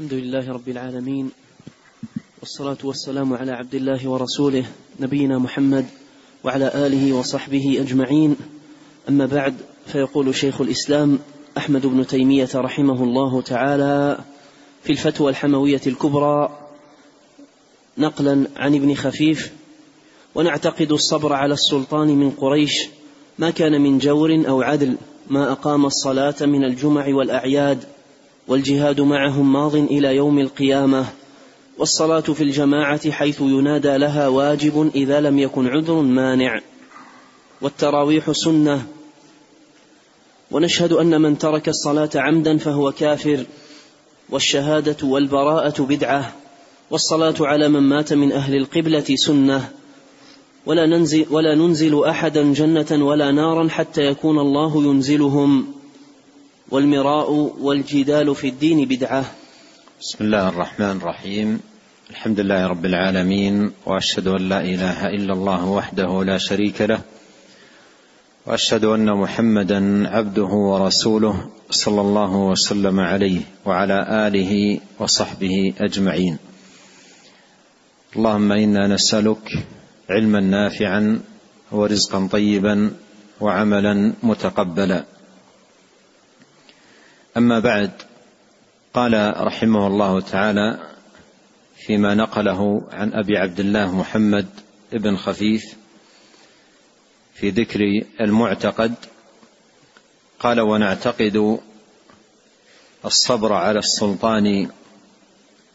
الحمد لله رب العالمين والصلاة والسلام على عبد الله ورسوله نبينا محمد وعلى آله وصحبه أجمعين. أما بعد فيقول شيخ الإسلام أحمد بن تيمية رحمه الله تعالى في الفتوى الحموية الكبرى نقلا عن ابن خفيف ونعتقد الصبر على السلطان من قريش ما كان من جور أو عدل ما أقام الصلاة من الجمع والأعياد والجهاد معهم ماض إلى يوم القيامة والصلاة في الجماعة حيث ينادى لها واجب إذا لم يكن عذر مانع والتراويح سنة. ونشهد أن من ترك الصلاة عمدا فهو كافر والشهادة والبراءة بدعة والصلاة على من مات من أهل القبلة سنة. ولا ننزل, ولا ننزل أحدا جنة ولا نارا حتى يكون الله ينزلهم. والمراء والجدال في الدين بدعة. بسم الله الرحمن الرحيم. الحمد لله رب العالمين وأشهد أن لا إله إلا الله وحده لا شريك له وأشهد أن محمدا عبده ورسوله صلى الله وسلم عليه وعلى آله وصحبه أجمعين. اللهم إنا نسألك علما نافعا ورزقا طيبا وعملا متقبلا. أما بعد قال رحمه الله تعالى فيما نقله عن أبي عبد الله محمد بن خفيف في ذكر المعتقد قال ونعتقد الصبر على السلطان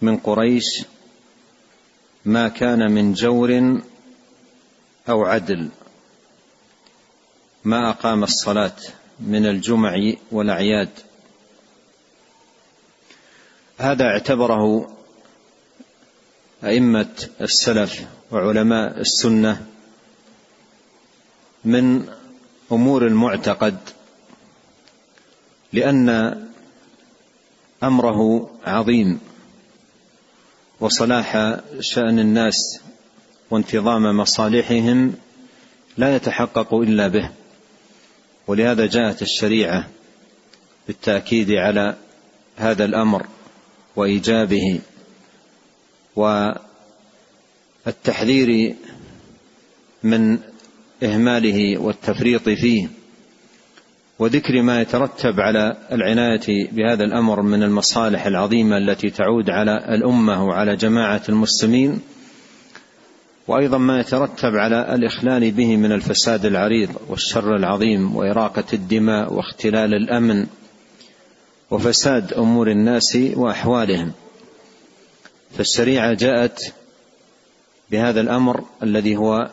من قريش ما كان من جور أو عدل ما أقام الصلاة من الجمع والأعياد. هذا اعتبره أئمة السلف وعلماء السنة من أمور المعتقد لأن أمره عظيم وصلاح شأن الناس وانتظام مصالحهم لا يتحقق إلا به ولهذا جاءت الشريعة بالتأكيد على هذا الأمر. وإيجابه والتحذير من إهماله والتفريط فيه وذكر ما يترتب على العناية بهذا الأمر من المصالح العظيمة التي تعود على الأمة وعلى جماعة المسلمين وأيضا ما يترتب على الإخلال به من الفساد العريض والشر العظيم وإراقة الدماء واختلال الأمن وفساد أمور الناس وأحوالهم. فالشريعه جاءت بهذا الأمر الذي هو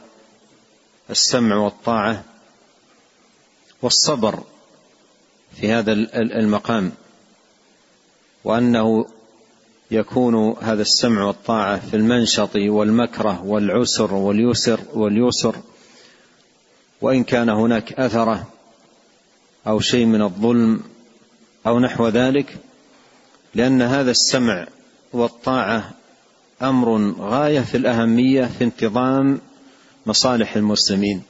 السمع والطاعة والصبر في هذا المقام وأنه يكون هذا السمع والطاعة في المنشط والمكره والعسر واليسر واليسر وإن كان هناك أثرة أو شيء من الظلم أو نحو ذلك لأن هذا السمع والطاعة أمر غاية في الأهمية في انتظام مصالح المسلمين.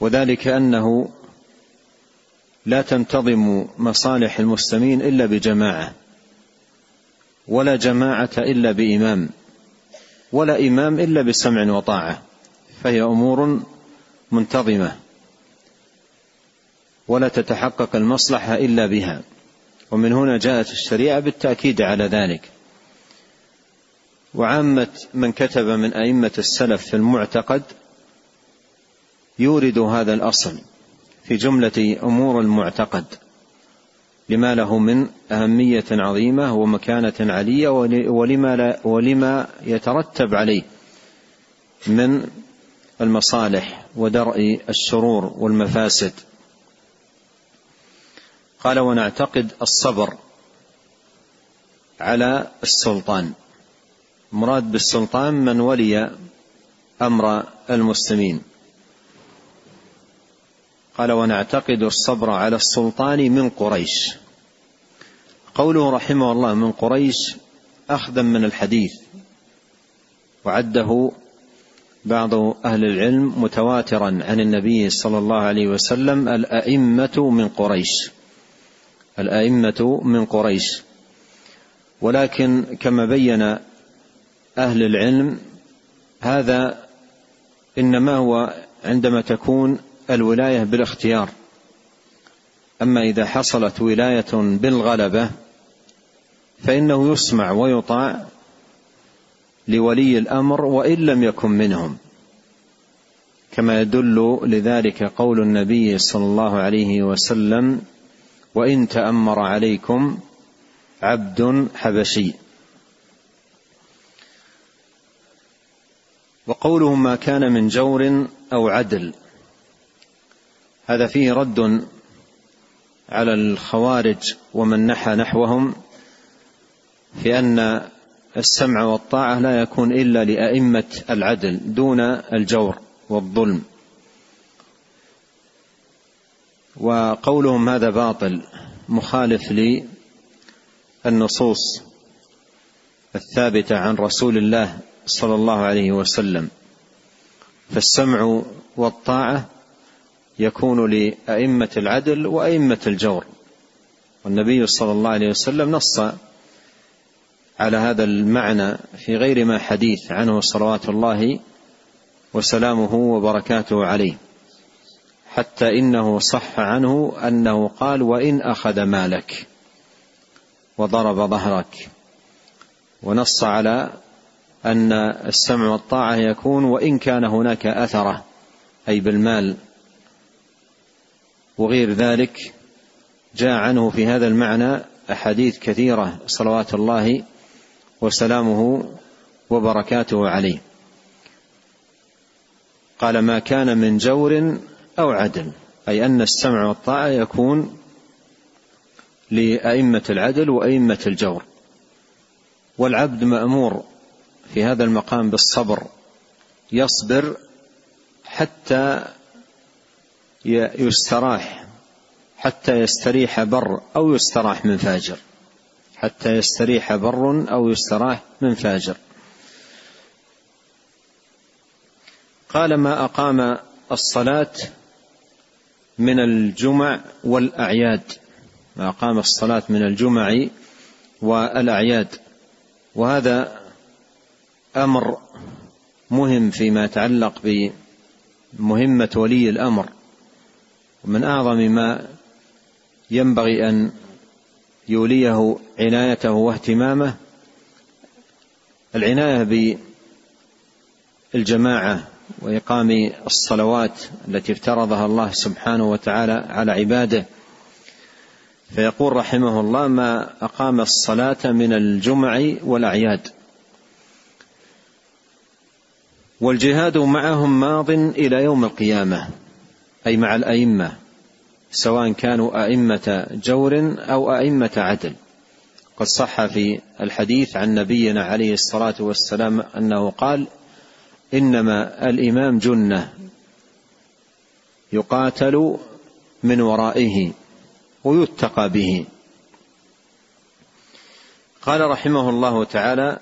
وذلك أنه لا تنتظم مصالح المسلمين إلا بجماعة ولا جماعة إلا بإمام ولا إمام إلا بسمع وطاعة فهي أمور منتظمة. ولا تتحقق المصلحة إلا بها. ومن هنا جاءت الشريعة بالتأكيد على ذلك. وعامة من كتب من أئمة السلف في المعتقد يورد هذا الأصل في جملة أمور المعتقد لما له من أهمية عظيمة ومكانة علية ولما, لا ولما يترتب عليه من المصالح ودرء الشرور والمفاسد. قال ونعتقد الصبر على السلطان. مراد بالسلطان من ولي أمر المسلمين. قال ونعتقد الصبر على السلطان من قريش. قوله رحمه الله من قريش أخذا من الحديث وعده بعض أهل العلم متواترا عن النبي صلى الله عليه وسلم الأئمة من قريش. الأئمة من قريش. ولكن كما بين أهل العلم هذا إنما هو عندما تكون الولاية بالاختيار. أما إذا حصلت ولاية بالغلبة فإنه يسمع ويطاع لولي الأمر وإن لم يكن منهم. كما يدل لذلك قول النبي صلى الله عليه وسلم وإن تأمر عليكم عبد حبشي. وقوله ما كان من جور أو عدل. هذا فيه رد على الخوارج ومن نحى نحوهم في أن السمع والطاعة لا يكون إلا لأئمة العدل دون الجور والظلم. وقولهم هذا باطل مخالف للنصوص الثابتة عن رسول الله صلى الله عليه وسلم. فالسمع والطاعة يكون لأئمة العدل وأئمة الجور. والنبي صلى الله عليه وسلم نص على هذا المعنى في غير ما حديث عنه صلوات الله وسلامه وبركاته عليه. حتى إنه صح عنه أنه قال وإن أخذ مالك وضرب ظهرك. ونص على أن السمع والطاعة يكون وإن كان هناك أثره أي بالمال. وغير ذلك جاء عنه في هذا المعنى أحاديث كثيرة صلوات الله وسلامه وبركاته عليه. قال ما كان من جور أو عدل أي أن السمع والطاعة يكون لأئمة العدل وأئمة الجور. والعبد مأمور في هذا المقام بالصبر يصبر حتى يستراح حتى يستريح بر أو يستراح من فاجر. حتى يستريح بر أو يستراح من فاجر. قال ما أقام الصلاة من الجمع والأعياد. ما اقام الصلاة من الجمع والأعياد. وهذا أمر مهم فيما يتعلق بمهمة ولي الأمر. ومن أعظم ما ينبغي أن يوليه عنايته واهتمامه العناية بالجماعة وإقام الصلوات التي افترضها الله سبحانه وتعالى على عباده. فيقول رحمه الله ما أقام الصلاة من الجمع والأعياد. والجهاد معهم ماض إلى يوم القيامة أي مع الأئمة سواء كانوا أئمة جور أو أئمة عدل. قد صح في الحديث عن نبينا عليه الصلاة والسلام أنه قال إنما الإمام جنة يقاتل من ورائه ويتقى به. قال رحمه الله تعالى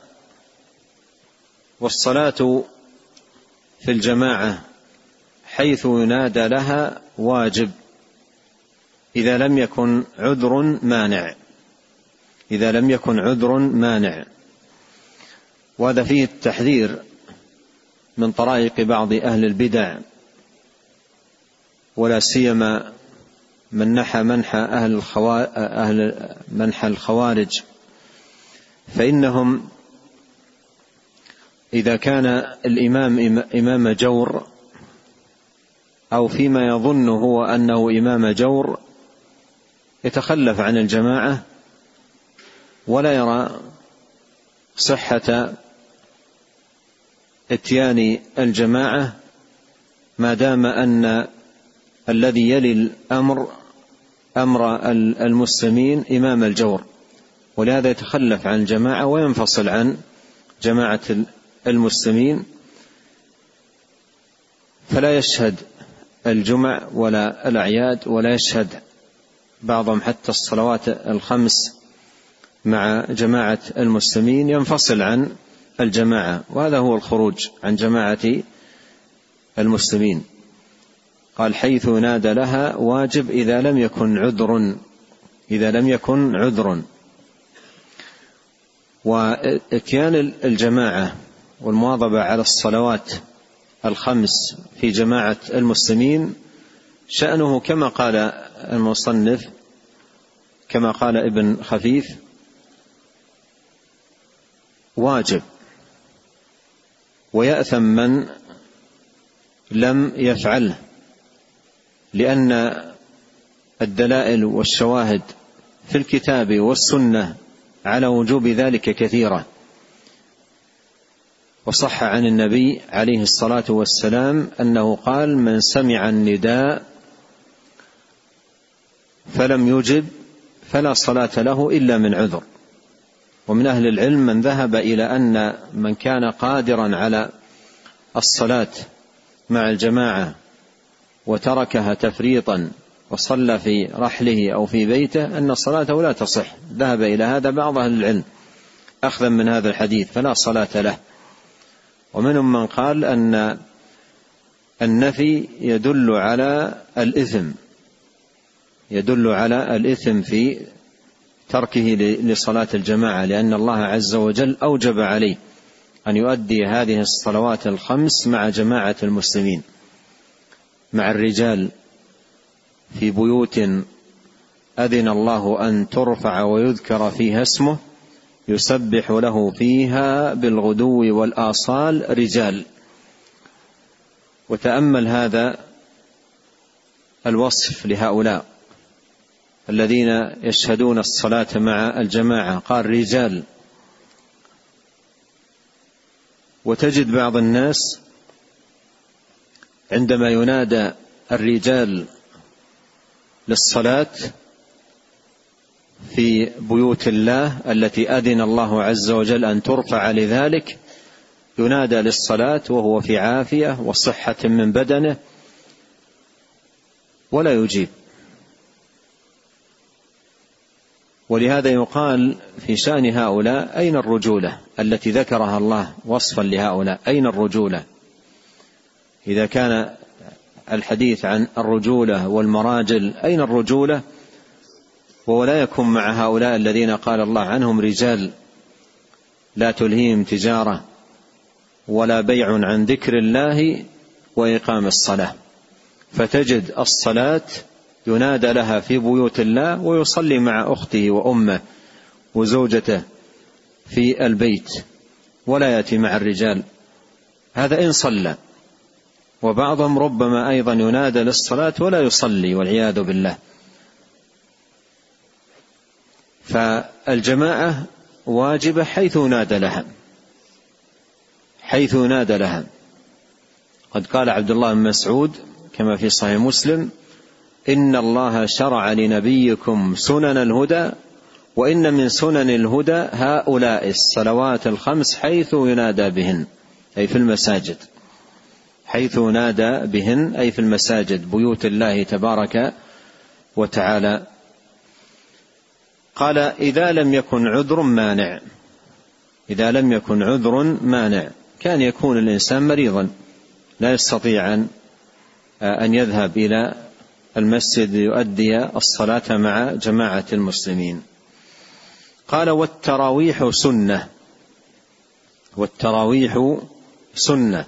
والصلاة في الجماعة حيث ينادى لها واجب إذا لم يكن عذر مانع إذا لم يكن عذر مانع. وهذا فيه التحذير من طرائق بعض أهل البدع ولا سيما من نحى منحى أهل. أهل منحى الخوارج فإنهم إذا كان الإمام إمام جور أو فيما يظن هو أنه إمام جور يتخلف عن الجماعة ولا يرى صحة اتيان الجماعة ما دام أن الذي يلي الأمر أمر المسلمين إمام الجور ولهذا يتخلف عن الجماعة وينفصل عن جماعة المسلمين. فلا يشهد الجمع ولا الأعياد ولا يشهد بعضهم حتى الصلوات الخمس مع جماعة المسلمين ينفصل عن الجماعة وهذا هو الخروج عن جماعة المسلمين. قال حيث نادى لها واجب إذا لم يكن عذر إذا لم يكن عذر. واتيان الجماعة والمواظبة على الصلوات الخمس في جماعة المسلمين شأنه كما قال المصنف كما قال ابن خفيف واجب. ويأثم من لم يفعله لأن الدلائل والشواهد في الكتاب والسنة على وجوب ذلك كثيرة. وصح عن النبي عليه الصلاة والسلام أنه قال من سمع النداء فلم يجب فلا صلاة له إلا من عذر. ومن أهل العلم من ذهب إلى أن من كان قادرا على الصلاة مع الجماعة وتركها تفريطا وصلى في رحله أو في بيته أن صلاته لا تصح. ذهب إلى هذا بعض أهل العلم أخذا من هذا الحديث فلا صلاة له. ومنهم من قال أن النفي يدل على الإثم يدل على الإثم في تركه لصلاة الجماعة لأن الله عز وجل أوجب عليه أن يؤدي هذه الصلوات الخمس مع جماعة المسلمين مع الرجال في بيوت أذن الله أن ترفع ويذكر فيها اسمه يسبح له فيها بالغدو والآصال رجال. وتأمل هذا الوصف لهؤلاء. الذين يشهدون الصلاة مع الجماعة قال رجال. وتجد بعض الناس عندما ينادى الرجال للصلاة في بيوت الله التي أذن الله عز وجل أن ترفع لذلك ينادى للصلاة وهو في عافية وصحة من بدنه ولا يجيب. ولهذا يقال في شأن هؤلاء أين الرجولة التي ذكرها الله وصفا لهؤلاء؟ أين الرجولة؟ إذا كان الحديث عن الرجولة والمراجل أين الرجولة؟ ولا يكون مع هؤلاء الذين قال الله عنهم رجال لا تلهيهم تجارة ولا بيع عن ذكر الله وإقام الصلاة. فتجد الصلاة ينادى لها في بيوت الله ويصلي مع أخته وأمه وزوجته في البيت ولا يأتي مع الرجال. هذا إن صلى. وبعضهم ربما أيضا ينادى للصلاة ولا يصلي والعياذ بالله. فالجماعة واجبة حيث ينادى لها. حيث ينادى لها. قد قال عبد الله بن مسعود كما في صحيح مسلم إن الله شرع لنبيكم سنن الهدى وإن من سنن الهدى هؤلاء الصلوات الخمس حيث ينادى بهن أي في المساجد. حيث ينادى بهن أي في المساجد بيوت الله تبارك وتعالى. قال إذا لم يكن عذر مانع. إذا لم يكن عذر مانع. كان يكون الإنسان مريضا لا يستطيع أن يذهب إلى المسجد ليؤدي الصلاة مع جماعة المسلمين. قال والتراويح سنة. والتراويح سنة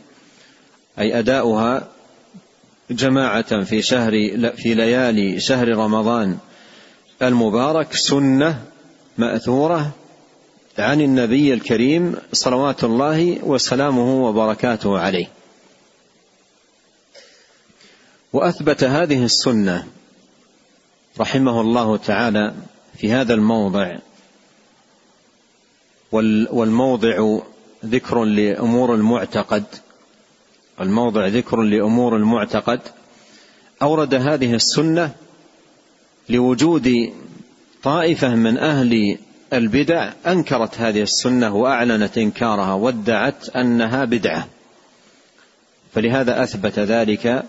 أي أداؤها جماعة في شهر في ليالي شهر رمضان. المبارك سنة مأثورة عن النبي الكريم صلوات الله وسلامه وبركاته عليه. وأثبت هذه السنة رحمه الله تعالى في هذا الموضع. والموضع ذكر لأمور المعتقد. الموضع ذكر لأمور المعتقد. أورد هذه السنة لوجود طائفة من أهل البدع. أنكرت هذه السنة وأعلنت إنكارها وادعت أنها بدعة. فلهذا أثبت ذلك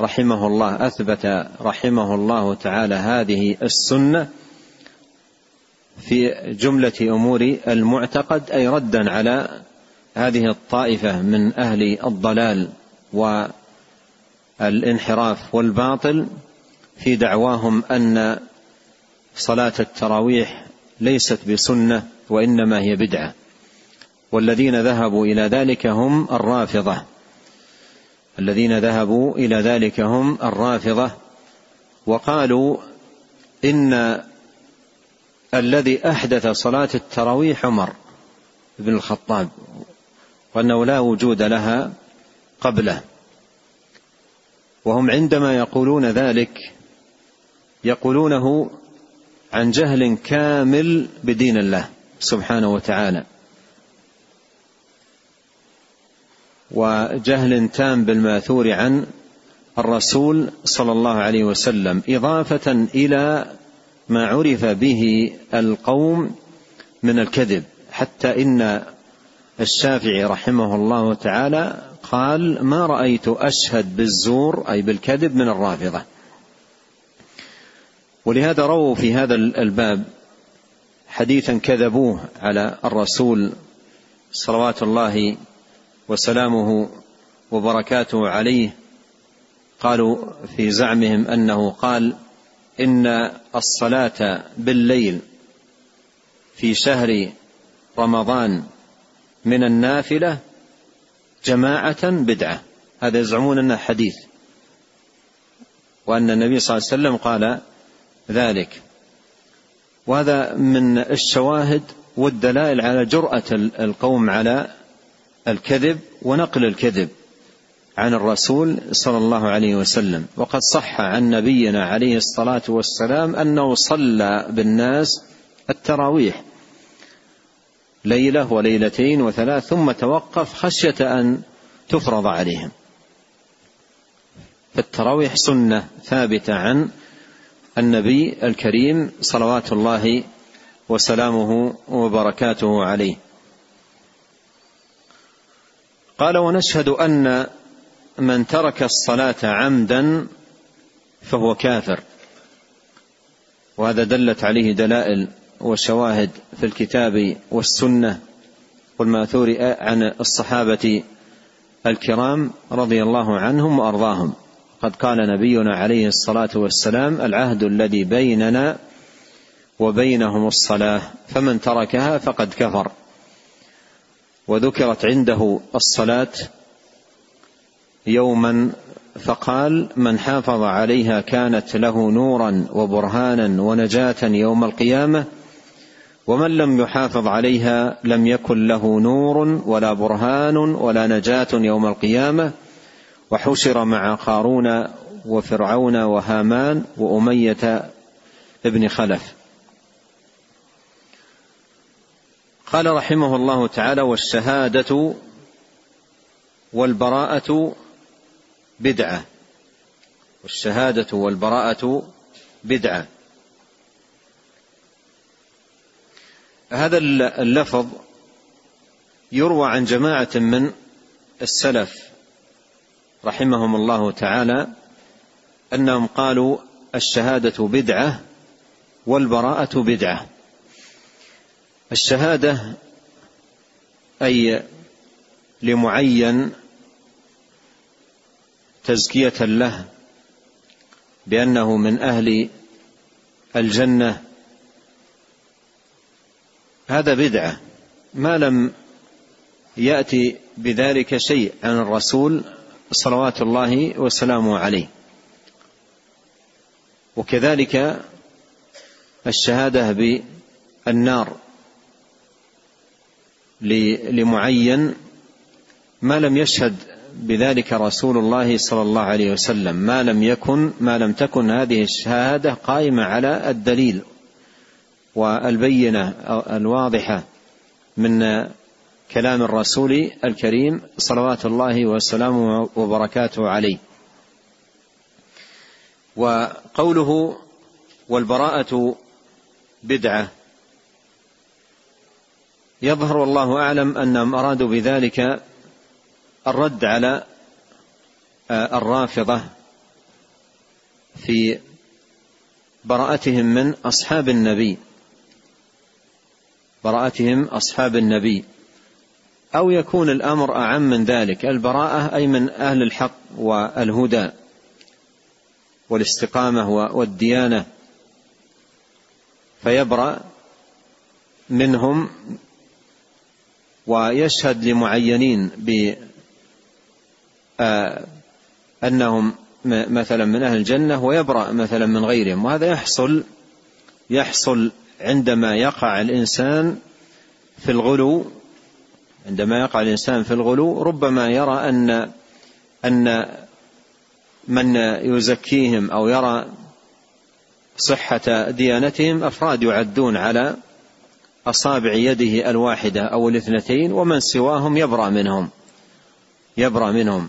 رحمه الله أثبت رحمه الله تعالى هذه السنة في جملة أمور المعتقد أي ردا على هذه الطائفة من أهل الضلال والانحراف والباطل في دعواهم أن صلاة التراويح ليست بسنة وإنما هي بدعة. والذين ذهبوا إلى ذلك هم الرافضة. الذين ذهبوا إلى ذلك هم الرافضة وقالوا إن الذي أحدث صلاة التراويح عمر بن الخطاب وأنه لا وجود لها قبله. وهم عندما يقولون ذلك يقولونه عن جهل كامل بدين الله سبحانه وتعالى. وجهل تام بالماثور عن الرسول صلى الله عليه وسلم إضافة إلى ما عرف به القوم من الكذب. حتى إن الشافعي رحمه الله تعالى قال ما رأيت أشهد بالزور أي بالكذب من الرافضة. ولهذا رووا في هذا الباب حديثا كذبوه على الرسول صلوات الله وسلامه وبركاته عليه قالوا في زعمهم أنه قال إن الصلاة بالليل في شهر رمضان من النافلة جماعة بدعة. هذا يزعمون أنه حديث. وأن النبي صلى الله عليه وسلم قال ذلك. وهذا من الشواهد والدلائل على جرأة القوم على الكذب ونقل الكذب عن الرسول صلى الله عليه وسلم. وقد صح عن نبينا عليه الصلاة والسلام أنه صلى بالناس التراويح ليلة وليلتين وثلاث ثم توقف خشية أن تفرض عليهم. فالتراويح سنة ثابتة عن النبي الكريم صلوات الله وسلامه وبركاته عليه. قال ونشهد أن من ترك الصلاة عمدا فهو كافر. وهذا دلت عليه دلائل وشواهد في الكتاب والسنة والمأثور عن الصحابة الكرام رضي الله عنهم وأرضاهم. قد قال نبينا عليه الصلاة والسلام العهد الذي بيننا وبينهم الصلاة فمن تركها فقد كفر. وذكرت عنده الصلاة يوما فقال من حافظ عليها كانت له نورا وبرهانا ونجاة يوم القيامة ومن لم يحافظ عليها لم يكن له نور ولا برهان ولا نجاة يوم القيامة وحشر مع قارون وفرعون وهامان وأمية ابن خلف. قال رحمه الله تعالى والشهادة والبراءة بدعة. والشهادة والبراءة بدعة. هذا اللفظ يروى عن جماعة من السلف رحمهم الله تعالى أنهم قالوا الشهادة بدعة والبراءة بدعة. الشهادة أي لمعين تزكية له بأنه من أهل الجنة. هذا بدعة. ما لم يأتي بذلك شيء عن الرسول صلوات الله وسلامه عليه. وكذلك الشهادة بالنار. لمعين ما لم يشهد بذلك رسول الله صلى الله عليه وسلم. ما لم يكن ما لم تكن هذه الشهادة قائمة على الدليل والبينة الواضحة من كلام الرسول الكريم صلوات الله وسلامه وبركاته عليه. وقوله والبراءة بدعة يظهر والله أعلم انهم أرادوا بذلك الرد على الرافضة في براءتهم من أصحاب النبي. براءتهم أصحاب النبي. أو يكون الأمر أعم من ذلك. البراءة أي من أهل الحق والهدى والاستقامة والديانة. فيبرأ منهم ويشهد لمعينين بأنهم مثلا من أهل الجنة ويبرأ مثلا من غيرهم وهذا يحصل يحصل عندما يقع الإنسان في الغلو عندما يقع الإنسان في الغلو ربما يرى أن أن من يزكيهم أو يرى صحة ديانتهم أفراد يعدون على أصابع يده الواحدة أو الاثنتين ومن سواهم يبرأ منهم. يبرأ منهم.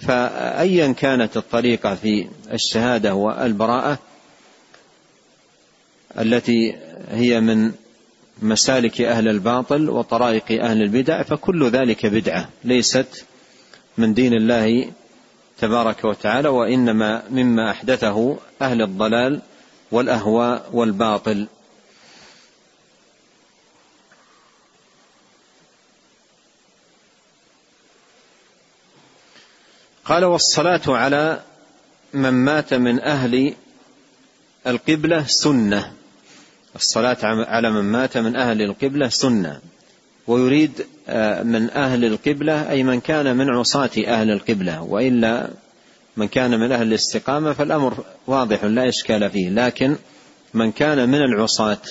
فأيا كانت الطريقة في الشهادة والبراءة التي هي من مسالك أهل الباطل وطرائق أهل البدع فكل ذلك بدعة ليست من دين الله تبارك وتعالى وإنما مما أحدثه أهل الضلال والأهواء والباطل. قال والصلاة على من مات من أهل القبلة سنة. الصلاة على من مات من أهل القبلة سنة. ويريد آه، من أهل القبلة أي من كان من عصاة أهل القبلة. وإلا من كان من أهل الاستقامة فالأمر واضح لا إشكال فيه. لكن من كان من العصاة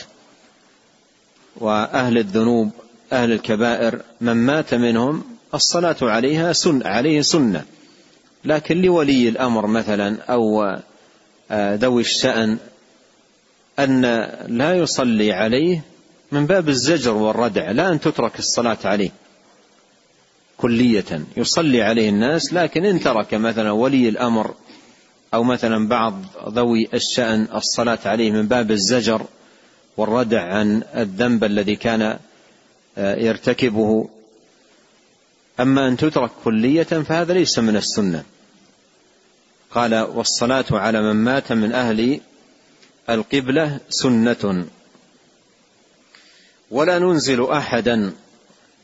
وأهل الذنوب أهل الكبائر من مات منهم الصلاة عليها سن عليه سنة. لكن لولي الأمر مثلا أو آه، ذوي الشأن أن لا يصلي عليه من باب الزجر والردع لا أن تترك الصلاة عليه كلية. يصلي عليه الناس لكن إن ترك مثلا ولي الأمر أو مثلا بعض ذوي الشأن الصلاة عليه من باب الزجر والردع عن الذنب الذي كان آه، يرتكبه. أما أن تترك كلية فهذا ليس من السنة. قال والصلاة على من مات من أهل القبلة سنة. ولا ننزل أحدا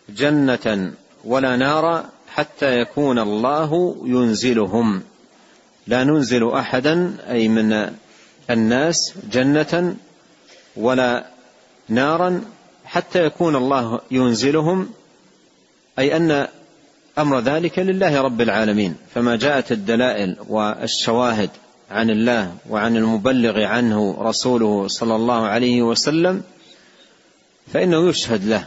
جنة ولا نارا حتى يكون الله ينزلهم. لا ننزل أحدا أي من الناس جنة ولا نارا حتى يكون الله ينزلهم. أي أن أمر ذلك لله رب العالمين. فما جاءت الدلائل والشواهد عن الله وعن المبلغ عنه رسوله صلى الله عليه وسلم فإنه يشهد له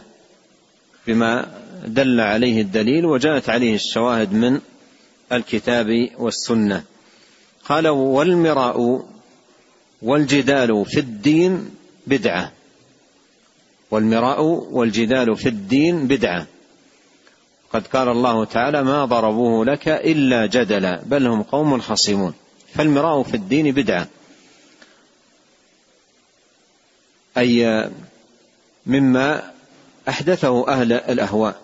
بما دل عليه الدليل وجاءت عليه الشواهد من الكتاب والسنة. قال والمراء والجدال في الدين بدعة. والمراء والجدال في الدين بدعة. قد قال الله تعالى ما ضربوه لك إلا جدلا بل هم قوم خصمون. فالمراء في الدين بدعة. أي مما أحدثه أهل الأهواء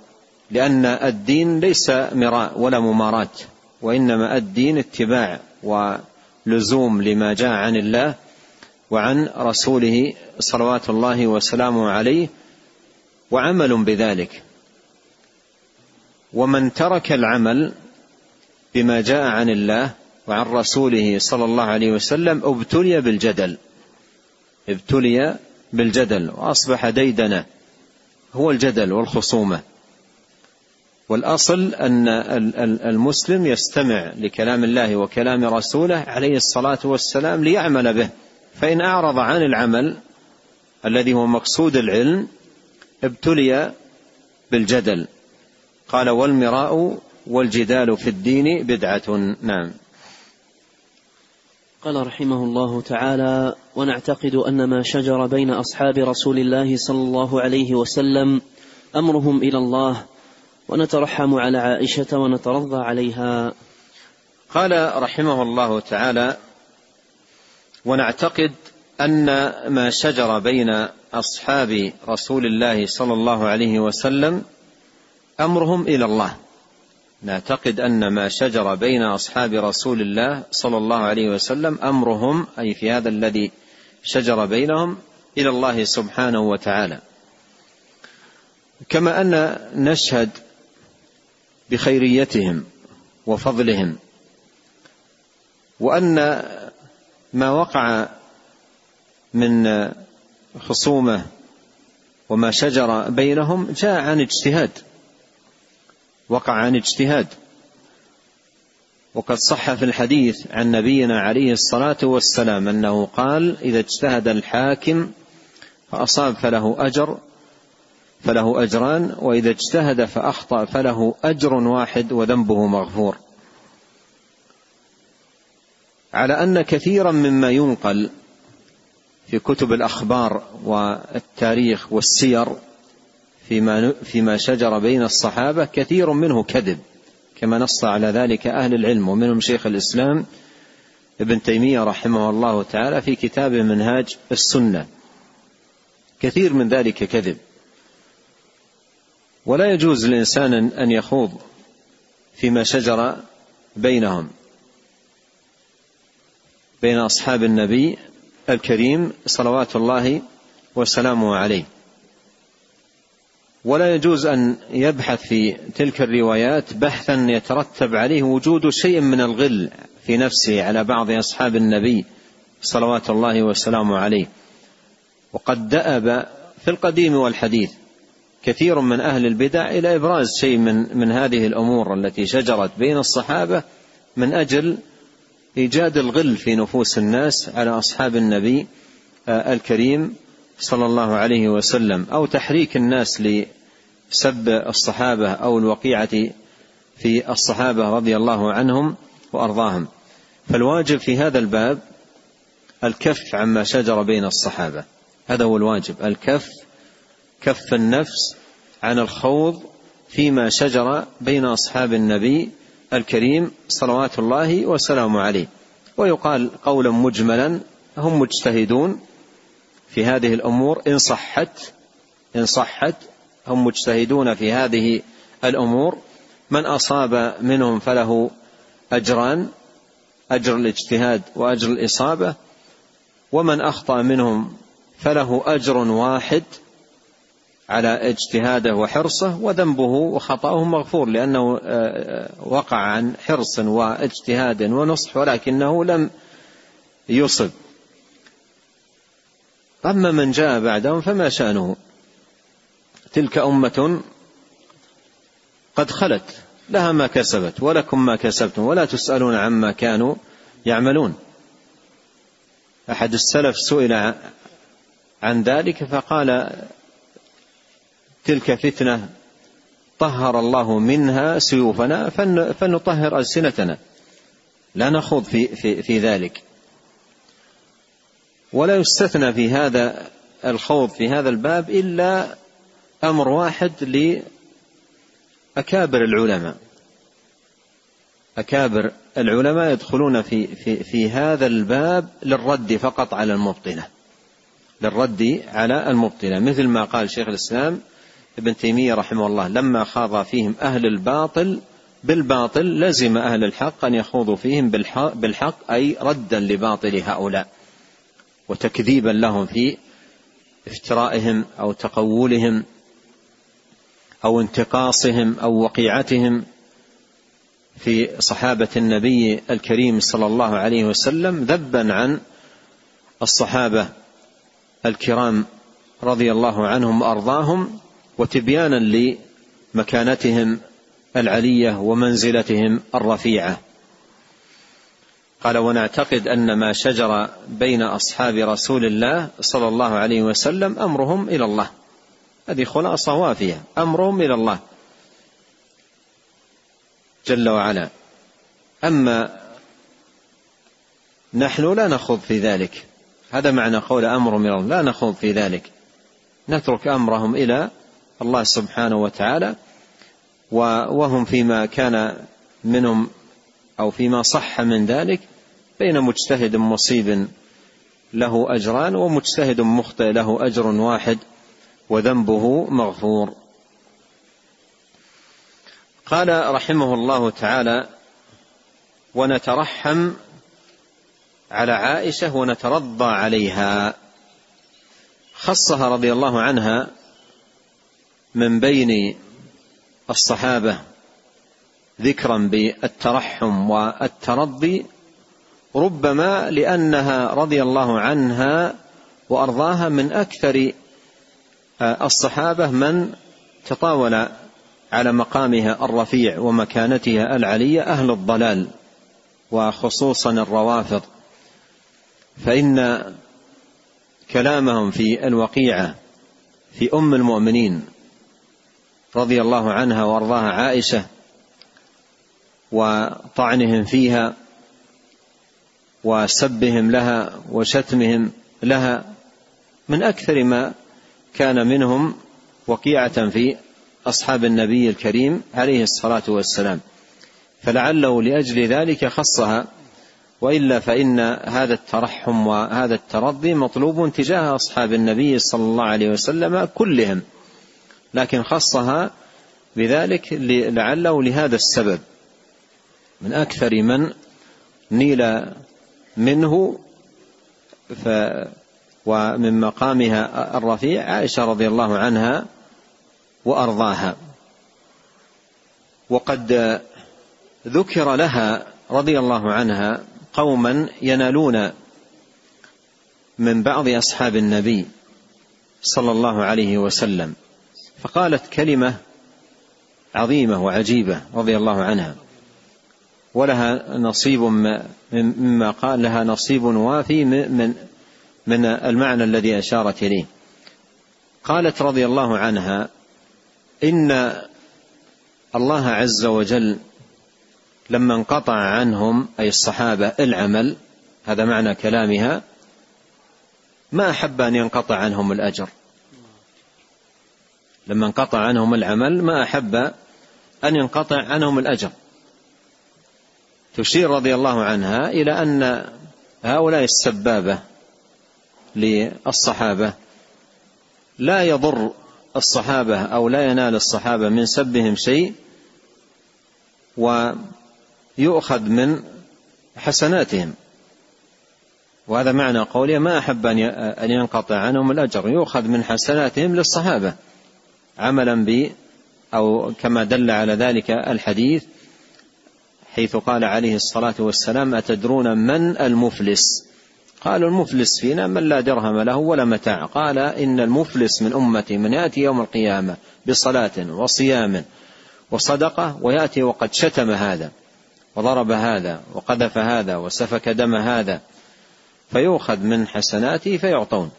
لأن الدين ليس مراء ولا مماراة وإنما الدين اتباع ولزوم لما جاء عن الله وعن رسوله صلوات الله وسلامه عليه وعمل بذلك. ومن ترك العمل بما جاء عن الله وعن رسوله صلى الله عليه وسلم ابتلي بالجدل. ابتلي بالجدل. وأصبح ديدنه هو الجدل والخصومة. والأصل أن المسلم يستمع لكلام الله وكلام رسوله عليه الصلاة والسلام ليعمل به. فإن أعرض عن العمل الذي هو مقصود العلم ابتلي بالجدل. قال والمراء والجدال في الدين بدعة. نعم. قال رحمه الله تعالى ونعتقد أن ما شجر بين أصحاب رسول الله صلى الله عليه وسلم أمرهم إلى الله ونترحم على عائشة ونترضى عليها. قال رحمه الله تعالى ونعتقد أن ما شجر بين أصحاب رسول الله صلى الله عليه وسلم أمرهم إلى الله. نعتقد أن ما شجر بين أصحاب رسول الله صلى الله عليه وسلم أمرهم أي في هذا الذي شجر بينهم إلى الله سبحانه وتعالى. كما أن نشهد بخيريتهم وفضلهم وأن ما وقع من خصومة وما شجر بينهم جاء عن اجتهاد. وقع عن اجتهاد. وقد صح في الحديث عن نبينا عليه الصلاة والسلام أنه قال إذا اجتهد الحاكم فأصاب فله أجر فله أجران وإذا اجتهد فأخطأ فله أجر واحد وذنبه مغفور. على أن كثيرا مما ينقل في كتب الأخبار والتاريخ والسير فيما فيما شجر بين الصحابة كثير منه كذب كما نص على ذلك أهل العلم ومنهم شيخ الإسلام ابن تيمية رحمه الله تعالى في كتابه منهاج السنة. كثير من ذلك كذب. ولا يجوز للانسان أن يخوض فيما شجر بينهم بين أصحاب النبي الكريم صلوات الله وسلامه عليه. ولا يجوز أن يبحث في تلك الروايات بحثا يترتب عليه وجود شيء من الغل في نفسه على بعض أصحاب النبي صلوات الله وسلامه عليه. وقد دأب في القديم والحديث كثير من أهل البدع إلى إبراز شيء من من هذه الأمور التي شجرت بين الصحابة من أجل إيجاد الغل في نفوس الناس على أصحاب النبي الكريم صلى الله عليه وسلم أو تحريك الناس لسب الصحابة أو الوقيعة في الصحابة رضي الله عنهم وأرضاهم. فالواجب في هذا الباب الكف عما شجر بين الصحابة. هذا هو الواجب الكف كف النفس عن الخوض فيما شجر بين أصحاب النبي الكريم صلوات الله وسلامه عليه. ويقال قولا مجملا هم مجتهدون في هذه الأمور إن صحت إن صحت هم مجتهدون في هذه الأمور. من أصاب منهم فله أجران أجر الاجتهاد وأجر الإصابة. ومن أخطأ منهم فله أجر واحد على اجتهاده وحرصه وذنبه وخطأه مغفور لأنه آه، آه، وقع عن حرص واجتهاد ونصح ولكنه لم يصب. أما من جاء بعدهم فما شأنه؟ تلك أمة قد خلت لها ما كسبت ولكم ما كسبتم ولا تسألون عما كانوا يعملون. أحد السلف سئل عن ذلك فقال تلك فتنة طهر الله منها سيوفنا فنطهر ألسنتنا. لا نخوض في, في, في ذلك. ولا يستثنى في هذا الخوض في هذا الباب إلا أمر واحد لأكابر العلماء. أكابر العلماء يدخلون في, في, في هذا الباب للرد فقط على المبطلة للرد على المبطلة مثل ما قال شيخ الإسلام ابن تيمية رحمه الله لما خاض فيهم أهل الباطل بالباطل لزم أهل الحق أن يخوضوا فيهم بالحق أي ردا لباطل هؤلاء. وتكذيبا لهم في افترائهم أو تقولهم أو انتقاصهم أو وقيعتهم في صحابة النبي الكريم صلى الله عليه وسلم ذبا عن الصحابة الكرام رضي الله عنهم وأرضاهم وتبيانا لمكانتهم العلية ومنزلتهم الرفيعة. قال ونعتقد أن ما شجر بين أصحاب رسول الله صلى الله عليه وسلم أمرهم إلى الله. هذه خلاصة وافية أمرهم إلى الله. جل وعلا. أما نحن لا نخوض في ذلك. هذا معنى قول امرهم إلى الله لا نخوض في ذلك. نترك أمرهم إلى الله سبحانه وتعالى وهم فيما كان منهم أو فيما صح من ذلك بين مجتهد مصيب له أجران ومجتهد مخطئ له أجر واحد. وذنبه مغفور. قال رحمه الله تعالى ونترحم على عائشة ونترضى عليها. خصها رضي الله عنها من بين الصحابة ذكرا بالترحم والترضي ربما لأنها رضي الله عنها وأرضاها من أكثر الصحابة من تطاول على مقامها الرفيع ومكانتها العلية أهل الضلال وخصوصا الروافض. فإن كلامهم في الوقيعة في أم المؤمنين رضي الله عنها وأرضاها عائشة وطعنهم فيها وسبهم لها وشتمهم لها من أكثر ما كان منهم وقيعة في أصحاب النبي الكريم عليه الصلاة والسلام. فلعله لأجل ذلك خصها وإلا فإن هذا الترحم وهذا الترضي مطلوب تجاه أصحاب النبي صلى الله عليه وسلم كلهم. لكن خصها بذلك لعله لهذا السبب. من أكثر من نيل منه ومن مقامها الرفيع عائشة رضي الله عنها وأرضاها. وقد ذكر لها رضي الله عنها قوما ينالون من بعض أصحاب النبي صلى الله عليه وسلم فقالت كلمة عظيمة وعجيبة رضي الله عنها ولها نصيب مما قال لها نصيب وافي من من المعنى الذي أشارت إليه. قالت رضي الله عنها إن الله عز وجل لما انقطع عنهم أي الصحابة العمل هذا معنى كلامها ما أحب أن ينقطع عنهم الأجر. لما انقطع عنهم العمل ما أحب أن ينقطع عنهم الأجر. تشير رضي الله عنها إلى أن هؤلاء السبابة للصحابة. لا يضر الصحابة أو لا ينال الصحابة من سبهم شيء ويؤخذ من حسناتهم. وهذا معنى قوله ما أحب أن ينقطع عنهم الأجر. يؤخذ من حسناتهم للصحابة عملا ب أو كما دل على ذلك الحديث حيث قال عليه الصلاة والسلام أتدرون من المفلس؟ قالوا المفلس فينا من لا درهم له ولا متاع. قال إن المفلس من أمتي من يأتي يوم القيامة بصلاة وصيام وصدقة ويأتي وقد شتم هذا وضرب هذا وقذف هذا وسفك دم هذا فيؤخذ من حسناته فيعطون.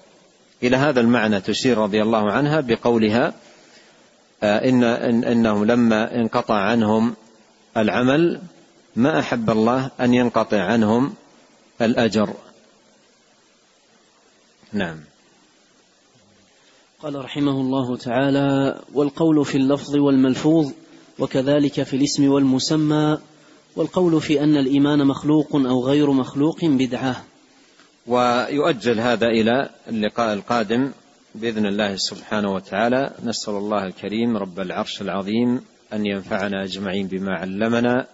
إلى هذا المعنى تشير رضي الله عنها بقولها آه، إن, إن إنهم لما انقطع عنهم العمل ما أحب الله أن ينقطع عنهم الأجر. نعم. قال رحمه الله تعالى والقول في اللفظ والملفوظ وكذلك في الاسم والمسمى والقول في أن الإيمان مخلوق أو غير مخلوق بدعة. ويؤجل هذا إلى اللقاء القادم بإذن الله سبحانه وتعالى. نسأل الله الكريم رب العرش العظيم أن ينفعنا أجمعين بما علمنا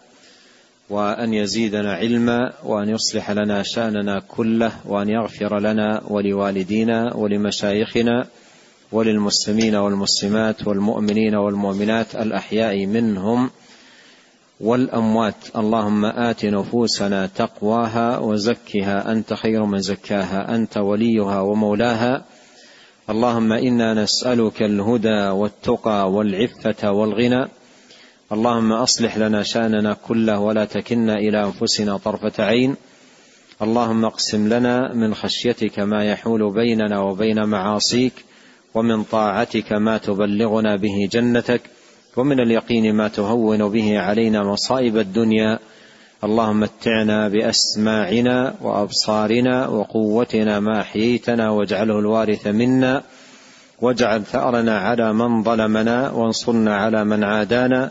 وأن يزيدنا علما وأن يصلح لنا شأننا كله وأن يغفر لنا ولوالدينا ولمشايخنا وللمسلمين والمسلمات والمؤمنين والمؤمنات الأحياء منهم والأموات. اللهم آت نفوسنا تقواها وزكها. أنت خير من زكاها. أنت وليها ومولاها. اللهم إنا نسألك الهدى والتقى والعفة والغنى. اللهم أصلح لنا شأننا كله ولا تكلنا إلى أنفسنا طرفة عين. اللهم اقسم لنا من خشيتك ما يحول بيننا وبين معاصيك ومن طاعتك ما تبلغنا به جنتك ومن اليقين ما تهون به علينا مصائب الدنيا. اللهم متعنا بأسماعنا وأبصارنا وقوتنا ما أحييتنا واجعله الوارث منا. واجعل ثأرنا على من ظلمنا وانصرنا على من عادانا.